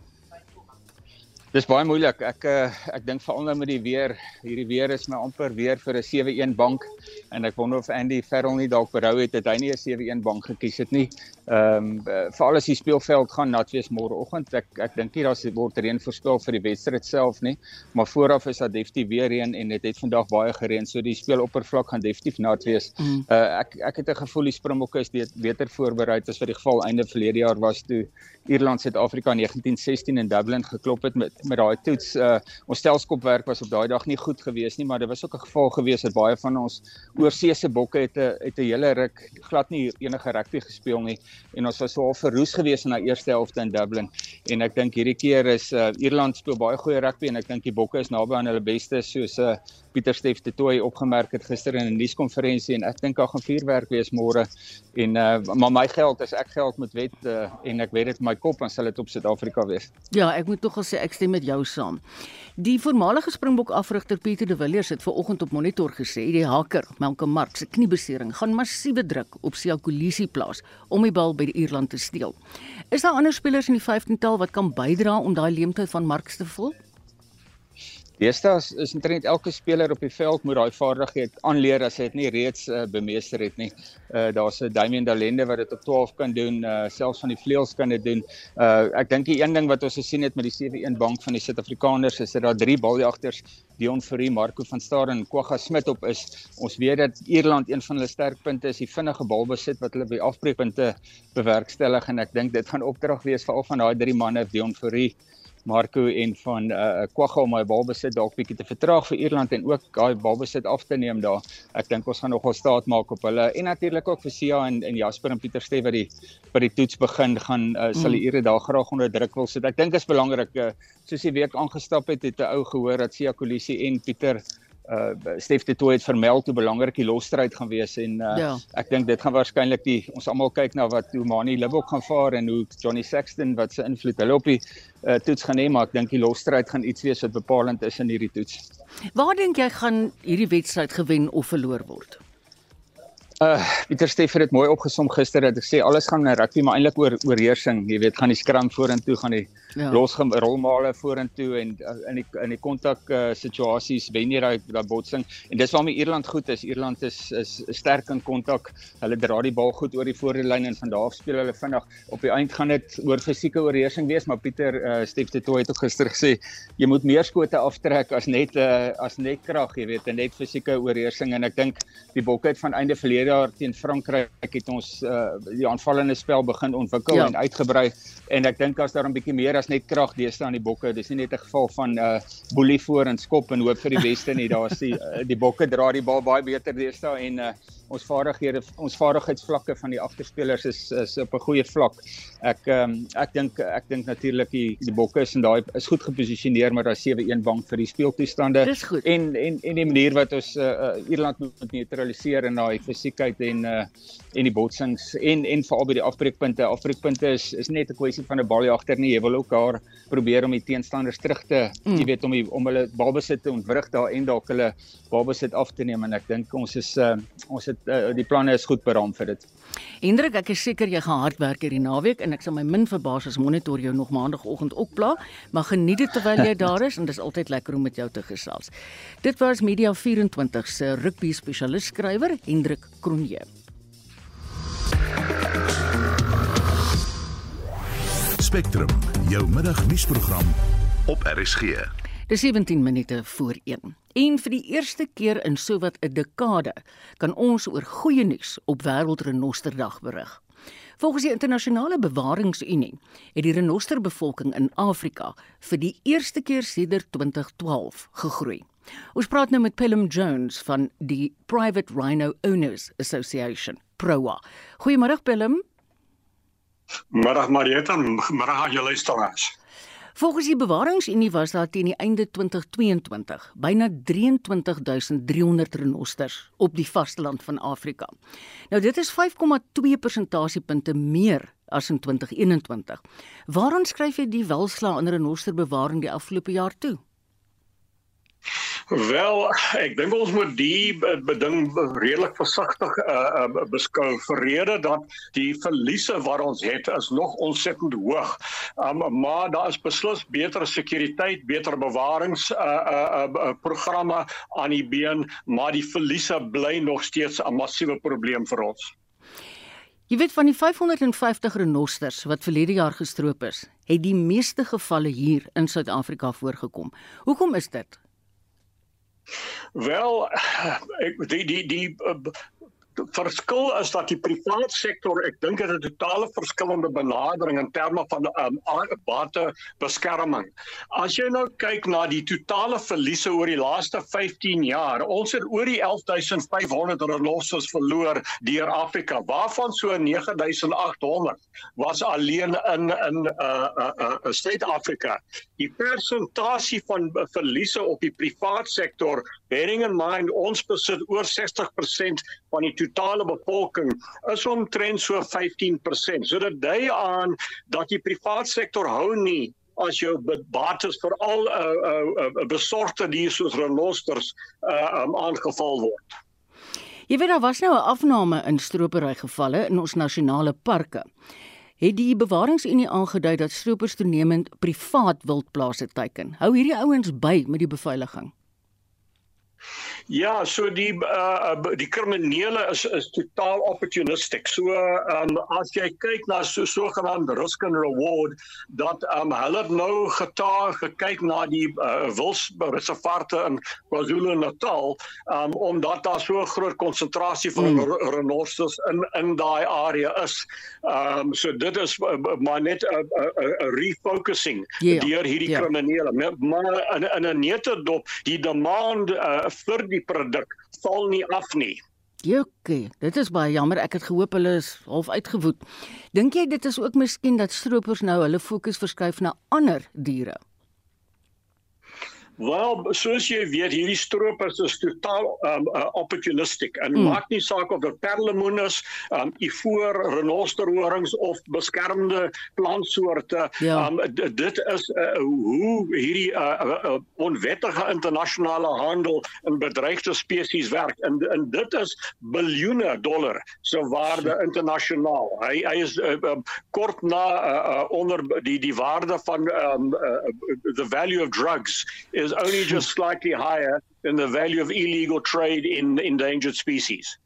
Dis baie moeilik. Ek uh, ek dink veral nou met die weer, hierdie weer is my amper weer vir 'n 7-1 bank en ek wonder of Andy Ferrell nie dalk berou het dat hy nie 'n 7-1 bank gekies het nie. Ehm um, veral as die speelveld gaan nat wees môreoggend. Ek ek dink nie daar word reën voorspel vir die wedstryd self nie, maar vooraf is daar definitief weer reën en dit het, het vandag baie gereën, so die speeloppervlak gaan definitief nat wees. Mm. Uh ek ek het 'n gevoel die Springbokke is beter voorberei as wat die geval einde verlede jaar was toe Ierland Suid-Afrika in 1916 in Dublin geklop het met met daai toets. Uh ons stelskopwerk was op daai dag nie goed geweest nie, maar dit was ook 'n geval geweest dat baie van ons oorseese bokke het 'n het 'n hele ruk glad nie enige rugby gespeel nie en ons was so al verroes geweest in daai eerste helfte in Dublin. En ek dink hierdie keer is uh Ierland speel baie goeie rugby en ek dink die bokke is naby aan hulle beste soos uh, Pieter Steef de Tooy opgemerk het gister in 'n nuuskonferensie en ek dink daar gaan vuurwerk wees môre en uh maar my geld is ek geld met wet uh, en ek weet dit my kop en sal dit op Suid-Afrika wees. Ja, ek moet tog al sê ek stem met jou saam. Die voormalige Springbok afrigter Pieter de Villiers het vanoggend op monitor gesê die haker Malcolm Marx se kniebesering gaan massiewe druk op Sia Kolisi plaas om die bal by die Ierland te steel. Is daar ander spelers in die 15-tal wat kan bydra om daai leemte van Marx te vul? Deesdae is, internet elke speler op die veld moet daai vaardigheid aanleer as hy dit nie reeds uh, bemeester het nie. Uh daar's 'n Damian Dalende wat dit op 12 kan doen, uh selfs van die vleuels kan dit doen. Uh ek dink die een ding wat ons gesien het met die 7-1 bank van die Suid-Afrikaners is dat daar drie baljagters, Dion Fourie, Marco van Staden en Kwagga Smit op is. Ons weet dat Ierland een van hulle sterkpunte is die vinnige balbesit wat hulle by afbreekpunte bewerkstellig en ek dink dit gaan opdrag wees vir al van daai drie manne, Dion Fourie Marco en van uh Kwagga om my balbesit dalk bietjie te vertraag vir Ierland en ook daai balbesit af te neem daar. Ek dink ons gaan nogal staat maak op hulle en natuurlik ook vir Sia en en Jasper en Pieter Stew wat die by die toets begin gaan uh, sal die mm. Ire daar graag onder druk wil sit. Ek dink is belangrik uh, soos die week aangestap het het 'n ou gehoor dat Sia Kolisi en Pieter uh Stef de Tooy het vermeld hoe belangrik die losstryd gaan wees en uh ja. ek dink dit gaan waarskynlik die ons almal kyk na wat hoe Mani Libok gaan vaar en hoe Johnny Sexton wat se invloed hulle op die uh toets gaan hê maar ek dink die losstryd gaan iets wees wat bepalend is in hierdie toets. Waar dink jy gaan hierdie wedstryd gewen of verloor word? Uh Pieter Steffer het mooi opgesom gister dat ek sê alles gaan in rugby maar eintlik oor oorheersing. Jy weet, gaan die skram vorentoe, gaan die ja. losgerolmale vorentoe en uh, in die in die kontak uh, situasies wen jy daai daai botsing. En dis waarmee Ierland goed is. Ierland is is sterk in kontak. Hulle dra die bal goed oor die voorlyn en van daar af speel hulle vinnig. Op die eind gaan dit oor fisieke oorheersing wees, maar Pieter uh, Steff het toe ook gister gesê jy moet meer skote aftrek as net uh, as net krag, jy weet, en net fisieke oorheersing en ek dink die bokke het van einde verlede jaar teen Frankryk het ons uh, die aanvallende spel begin ontwikkel ja. en uitgebrei en ek dink as daar 'n bietjie meer as net krag deesdae aan die bokke dis nie net 'n geval van uh boelie voor en skop en hoop vir die beste nie daar's die uh, die bokke dra die bal baie beter deesdae en uh ons vaardighede ons vaardigheidsvlakke van die agterspelers is is op 'n goeie vlak. Ek um, ek dink ek dink natuurlik die die bokke is in daai is goed geposisioneer maar daar 7-1 bank vir die speeltoestande en en en die manier wat ons uh, Ierland moet neutraliseer en daai fisiekheid en uh, en die botsings en en veral by die afbreekpunte. Afbreekpunte is is net 'n kwessie van 'n baljagter nie. Jy wil ook daar probeer om die teenstanders terug te, mm. jy weet om die, om hulle balbesit te ontwrig daar en dalk hulle balbesit af te neem en ek dink ons is uh, ons het dit uh, die planne is goed beraam vir dit. Hendrik, ek is seker jy gaan hard werk hierdie naweek en ek sal my min verbaas as monitor jou nog maandagooggend ook pla, maar geniet dit terwyl jy daar is en dit is altyd lekker om met jou te gesels. Dit was Media 24 se rugby spesialis skrywer Hendrik Kronje. Spectrum, jou middagnuusprogram op RSG. Dis 17 minute voor 1. En vir die eerste keer in sowat 'n dekade kan ons oor goeie nuus op Wêreldrenosterdag berig. Volgens die internasionale bewaringsunie het die renosterbevolking in Afrika vir die eerste keer sedert 2012 gegroei. Ons praat nou met Pelham Jones van die Private Rhino Owners Association, PROA. Goeiemôre Pelham. Middag Marieta, middag aan julle luisteraars. Volgens die Bewaringsunie was daar teen die einde 2022 byna 23300 renosters op die vasteland van Afrika. Nou dit is 5,2 persentasiepunte meer as in 2021. Waarom skryf jy die welslaa in renosterbewaring die afgelope jaar toe? Wel, ek dink ons moet die beding redelik versigtig uh, uh, beskou vir rede dat die verliese wat ons het is nog ontsettend hoog. Um, maar daar is beslis beter sekuriteit, beter bewarings uh, uh, uh, programme aan die been, maar die verliese bly nog steeds 'n massiewe probleem vir ons. Jy weet van die 550 renosters wat verlede jaar gestroop is, het die meeste gevalle hier in Suid-Afrika voorgekom. Hoekom is dit? Wel ek die die die uh, verskil is dat die private sektor ek dink dit 'n totale verskillende benadering in terme van um, batebeskerming. As jy nou kyk na die totale verliese oor die laaste 15 jaar, ons het oor die 11500 renosters verloor deur Afrika, waarvan so 9800 was alleen in in uh uh, uh Suid-Afrika. Die persentasie van verliese op die private sektor, bearing in mind ons besit oor 60% van die totale bevolking is omtrent so 15%. So dit dui aan dat die private sektor hou nie as jou bates vir al 'n uh, uh, uh, besorgde diere soos renosters uh, um, aangeval word. Jy weet daar was nou 'n afname in stropery gevalle in ons nasionale parke. Het die bewaringsunie aangedui dat stropers toenemend privaat wildplase teiken. Hou hierdie ouens by met die beveiliging? Ja, so die uh die kriminele is is totaal opportunistic. So um as jy kyk na so sogenaamde risk and reward dat um hulle nou getaag gekyk na die uh, wilsreservate in KwaZulu-Natal um omdat daar so 'n groot konsentrasie van mm. renosters in in daai area is. Um so dit is uh, maar net 'n uh, uh, uh, refocusing yeah. deur hierdie yeah. kriminele. Maar in in 'n netedop die demand uh, vir die produk val nie af nie. Jokke, dit is baie jammer. Ek het gehoop hulle is half uitgewoed. Dink jy dit is ook miskien dat stroopers nou hulle fokus verskuif na ander diere? Wel, soos jy weet, hierdie stroopers is totaal um uh, opportunistic en mm. maak nie saak of dit perlemoen is, um ivoor, renosterhorings of beskermde plantsoorte. Ja. Um dit is uh, hoe hierdie uh, uh, uh, onwettige internasionale handel in bedreigde spesies werk. En en dit is biljoene dollar se waarde internasionaal. Hy hy is uh, uh, kort na uh, uh, onder die die waarde van um uh, the value of drugs is is only just slightly higher than the value of illegal trade in endangered species.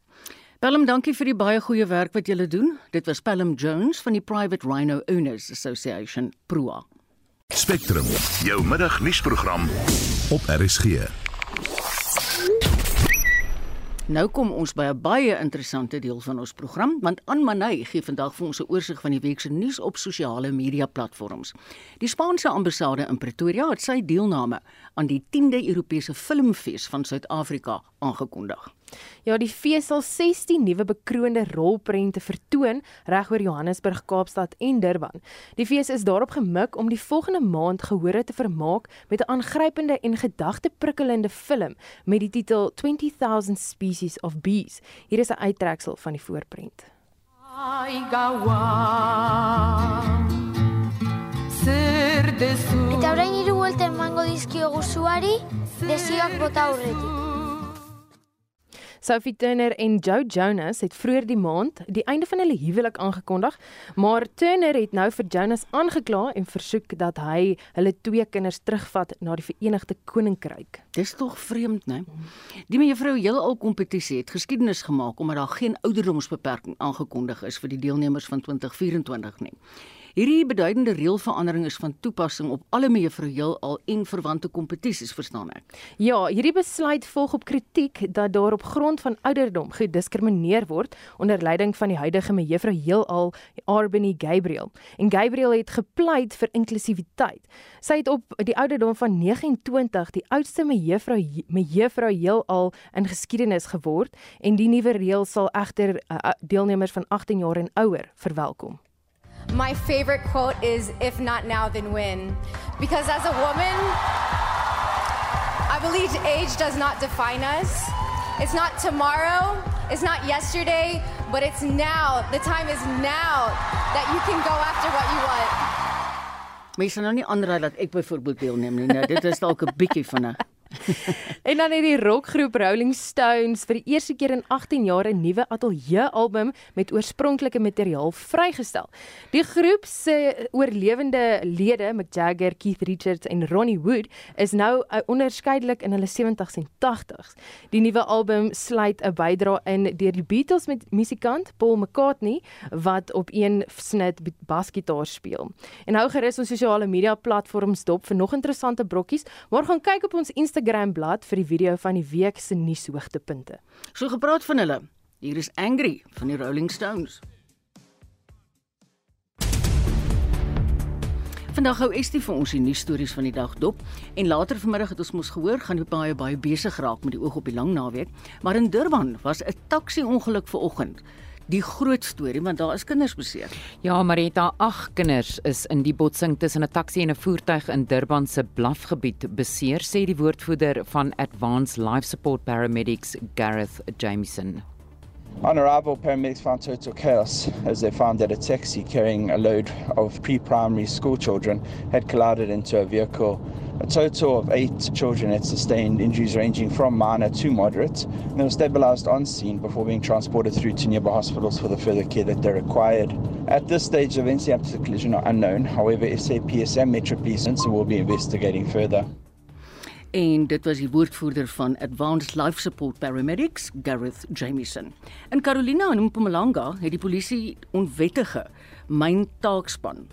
Pelham, dankie vir die baie goeie werk wat julle doen. Dit was Pelham Jones van die Private Rhino Owners Association, PROA. Spectrum, jou middagnuusprogram op RSG. Nou kom ons by 'n baie interessante deel van ons program, want An Manay gee vandag vir ons 'n oorsig van die week se nuus op sosiale media platforms. Die Spaanse ambassade in Pretoria het sy deelname aan die 10de Europese Filmfees van Suid-Afrika aangekondig. Ja, die fees sal 16 nuwe bekroonde rolprente vertoon reg oor Johannesburg, Kaapstad en Durban. Die fees is daarop gemik om die volgende maand gehore te vermaak met 'n aangrypende en gedagteprikkelende film met die titel 20000 Species of Bees. Hier is 'n uittreksel van die voorprent. Eta orain hiru buelta emango dizkiogu zuari, desioak bota aurretik. Sophie Turner en Joe Jonas het vroeër die maand die einde van hulle huwelik aangekondig, maar Turner het nou vir Jonas aangekla en versoek dat hy hulle twee kinders terugvat na die Verenigde Koninkryk. Dis tog vreemd, né? Die mevrou heelal kompetisie het geskiedenis gemaak omdat daar geen ouderdomsbeperking aangekondig is vir die deelnemers van 2024 nie. Hierdie beduidende reëlverandering is van toepassing op alle mevrou heelal en verwante kompetisies, verstaan ek. Ja, hierdie besluit volg op kritiek dat daar op grond van ouderdom gediskrimineer word onder leiding van die huidige mevrou heelal Arbany Gabriel. En Gabriel het gepleit vir inklusiwiteit. Sy het op die ouderdom van 29 die oudste mevrou mevrou heelal in geskiedenis geword en die nuwe reël sal egter uh, deelnemers van 18 jaar en ouer verwelkom. My favorite quote is if not now then when because as a woman I believe age does not define us. It's not tomorrow, it's not yesterday, but it's now. The time is now that you can go after what you want. Mense nou nie aanraai dat ek byvoorbeeld deelneem nie. Nou dit is dalk 'n bietjie van 'n en dan het die rockgroep Rolling Stones vir die eerste keer in 18 jaar 'n nuwe ateljee-album met oorspronklike materiaal vrygestel. Die groep se oorlewende lede, Mick Jagger, Keith Richards en Ronnie Wood, is nou uh, onderskeidelik in hulle 70s en 80s. Die nuwe album sluit 'n bydra in deur die Beatles met musikant Paul McCartney wat op een snit basgitaar speel. En hou gerus ons sosiale media platforms dop vir nog interessante brokkies, maar gaan kyk op ons Instagram Instagram bladsy vir die video van die week se nuushoogtepunte. So gepraat van hulle. Hier is Angry van die Rolling Stones. Vandag hou Estie vir ons die nuusstories van die dag dop en later vanmiddag het ons mos gehoor gaan die baie baie besig raak met die oog op die lang naweek, maar in Durban was 'n taxi-ongeluk vanoggend die groot storie want daar is kinders beseer. Ja, Marita, ag kinders is in die botsing tussen 'n taxi en 'n voertuig in Durban se blafgebied beseer, sê die woordvoerder van Advanced Life Support Paramedics, Gareth Jameson. On arrival, paramedics found total chaos as they found that a taxi carrying a load of pre primary school children had collided into a vehicle. A total of eight children had sustained injuries ranging from minor to moderate, and they were stabilized on scene before being transported through to nearby hospitals for the further care that they required. At this stage, events after the collision are unknown. However, SAPSM Metro Police will be investigating further. en dit was die woordvoerder van Advanced Life Support Paramedics, Gareth Jameson. In Carolina in Mpumalanga het die polisie onwettige myn taakspan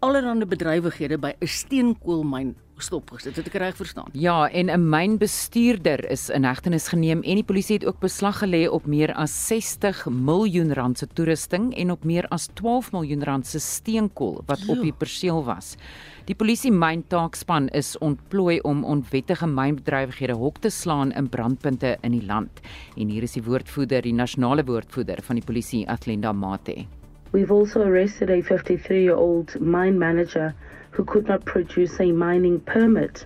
allerlei bedrywighede by 'n steenkoolmyn stopgesit. Het ek reg verstaan? Ja, en 'n mynbestuurder is in hegtenis geneem en die polisie het ook beslag gelê op meer as 60 miljoen rand se toerusting en op meer as 12 miljoen rand se steenkool wat jo. op die perseel was. Die polisie myntaakspan is ontplooi om onwettige mynbedrywighede hok te slaan in brandpunte in die land. En hier is die woordvoerder, die nasionale woordvoerder van die polisie, Atlenda Mate. We've also arrested a 53 year old mine manager who could not produce a mining permit.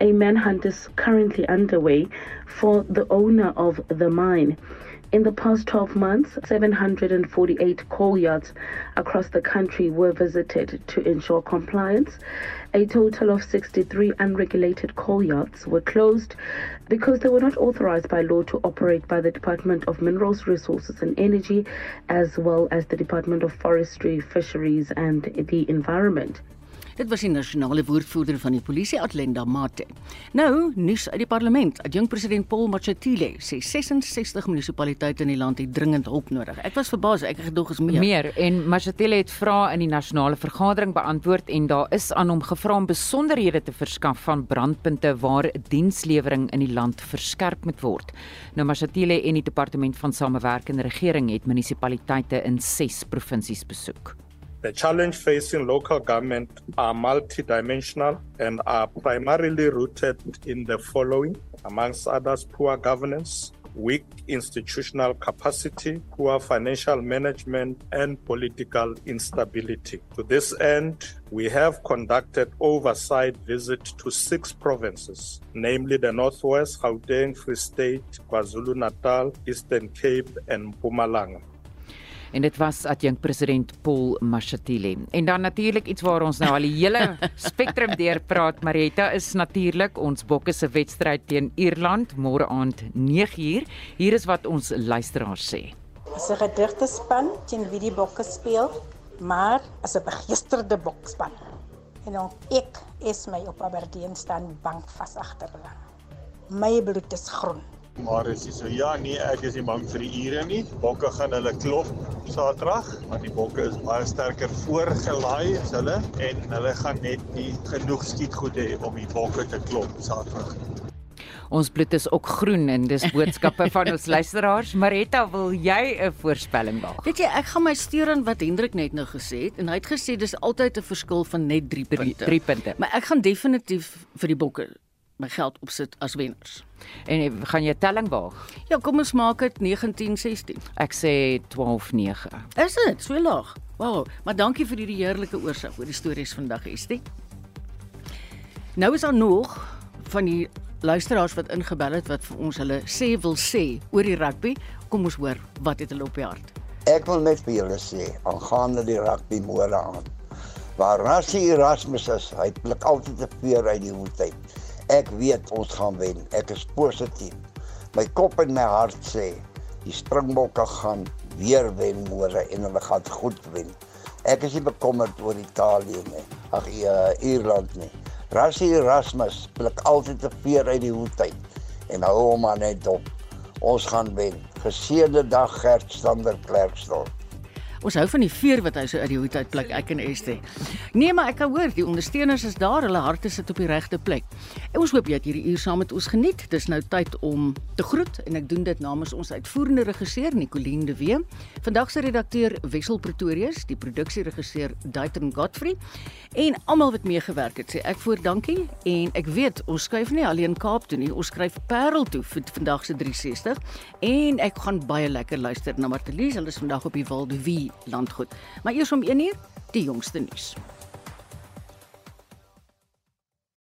A manhunt is currently underway for the owner of the mine. In the past 12 months, 748 coal yards across the country were visited to ensure compliance. A total of 63 unregulated coal yards were closed because they were not authorized by law to operate by the Department of Minerals, Resources and Energy, as well as the Department of Forestry, Fisheries and the Environment. Dit was die nasionale woordvoerder van die polisie Atlenda Mate. Nou, nuus uit die parlement. Adjunk president Paul Machatile sê 66 munisipaliteite in die land het dringend hulp nodig. Ek was verbaas, ek het gedog is meer. Meer en Machatile het vrae in die nasionale vergadering beantwoord en daar is aan hom gevra om besonderhede te verskaf van brandpunte waar dienslewering in die land verskerp moet word. Nou Machatile en die departement van samewerkende regering het munisipaliteite in 6 provinsies besoek. The challenge facing local government are multidimensional and are primarily rooted in the following, amongst others, poor governance, weak institutional capacity, poor financial management, and political instability. To this end, we have conducted oversight visits to six provinces, namely the Northwest, Gauteng, Free State, KwaZulu-Natal, Eastern Cape, and Mpumalanga. En dit was adjunk president Paul Mashatile. En dan natuurlik iets waar ons nou al die hele spektrum deur praat. Marita is natuurlik ons bokke se wedstryd teen Ierland môre aand 9uur. Hier is wat ons luisteraars sê. As 'n gedigte span teen wie die bokke speel, maar as 'n begeesterde bokspan. En dan ek is my op Aberdeen staan bank vas agter hulle. My bloed is groen. Maar is so ja, nee, ek is nie bang vir die ure nie. Bokke gaan hulle klop Saterdag, want die bokke is baie sterker voorgelaai as hulle en hulle gaan net nie genoeg skietgoed hê om die bokke te klop Saterdag. Ons bloed is ook groen en dis boodskappe van ons luisteraars. Maretta, wil jy 'n voorspelling waag? Weet jy, ek gaan my steur aan wat Hendrik net nou gesê het en hy het gesê dis altyd 'n verskil van net 3 punte. 3 punte. Maar ek gaan definitief vir die bokke my geld opsit as wenners. En gaan jy telling waag? Ja, kom ons maak dit 1916. Ek sê 129. Is dit so laag? Wow, maar dankie vir hierdie heerlike oorsig oor die stories vandag, Estie. Nou is daar nog van die luisteraars wat ingebel het wat vir ons hulle sê wil sê oor die rugby. Kom ons hoor wat het hulle op die hart. Ek wil net vir julle sê aangaande die rugby môre aan. Waar Rassie Erasmus is, hy blik altyd te veer uit die hoed uit. Ek weet ons gaan wen. Ek is positief. My kop en my hart sê die Springbokke gaan weer wen môre en hulle gaan goed wen. Ek is nie bekommerd oor Italië nie. Ag ja, Ierland nie. Rassie Erasmus blik altyd te veer uit die hoed uit en hou hom maar net op. Ons gaan wen. Geseënde dag Gert Stander Klerksdorp. Ons hou van die veer wat hy so uit die hoed uitpluk, ek en Estie. Nee, maar ek kan hoor, die ondersteuners is daar, hulle harte sit op die regte plek. En ons hoop jy het hierdie uur saam met ons geniet. Dis nou tyd om te groet en ek doen dit namens ons uitvoerende regisseur Nicoline de Wee, vandag se redakteur Wessel Pretorius, die produksieregisseur Daitron Godfrey en almal wat meegewerk het. Sê ek voor dankie en ek weet ons skuif nie alleen Kaap toe nie, ons skryf Parel toe vir vandag se 360 en ek gaan baie lekker luister na Martelies, hulle is vandag op die Waldevie landgoed. Maar eers om 1 uur die jongste nuus.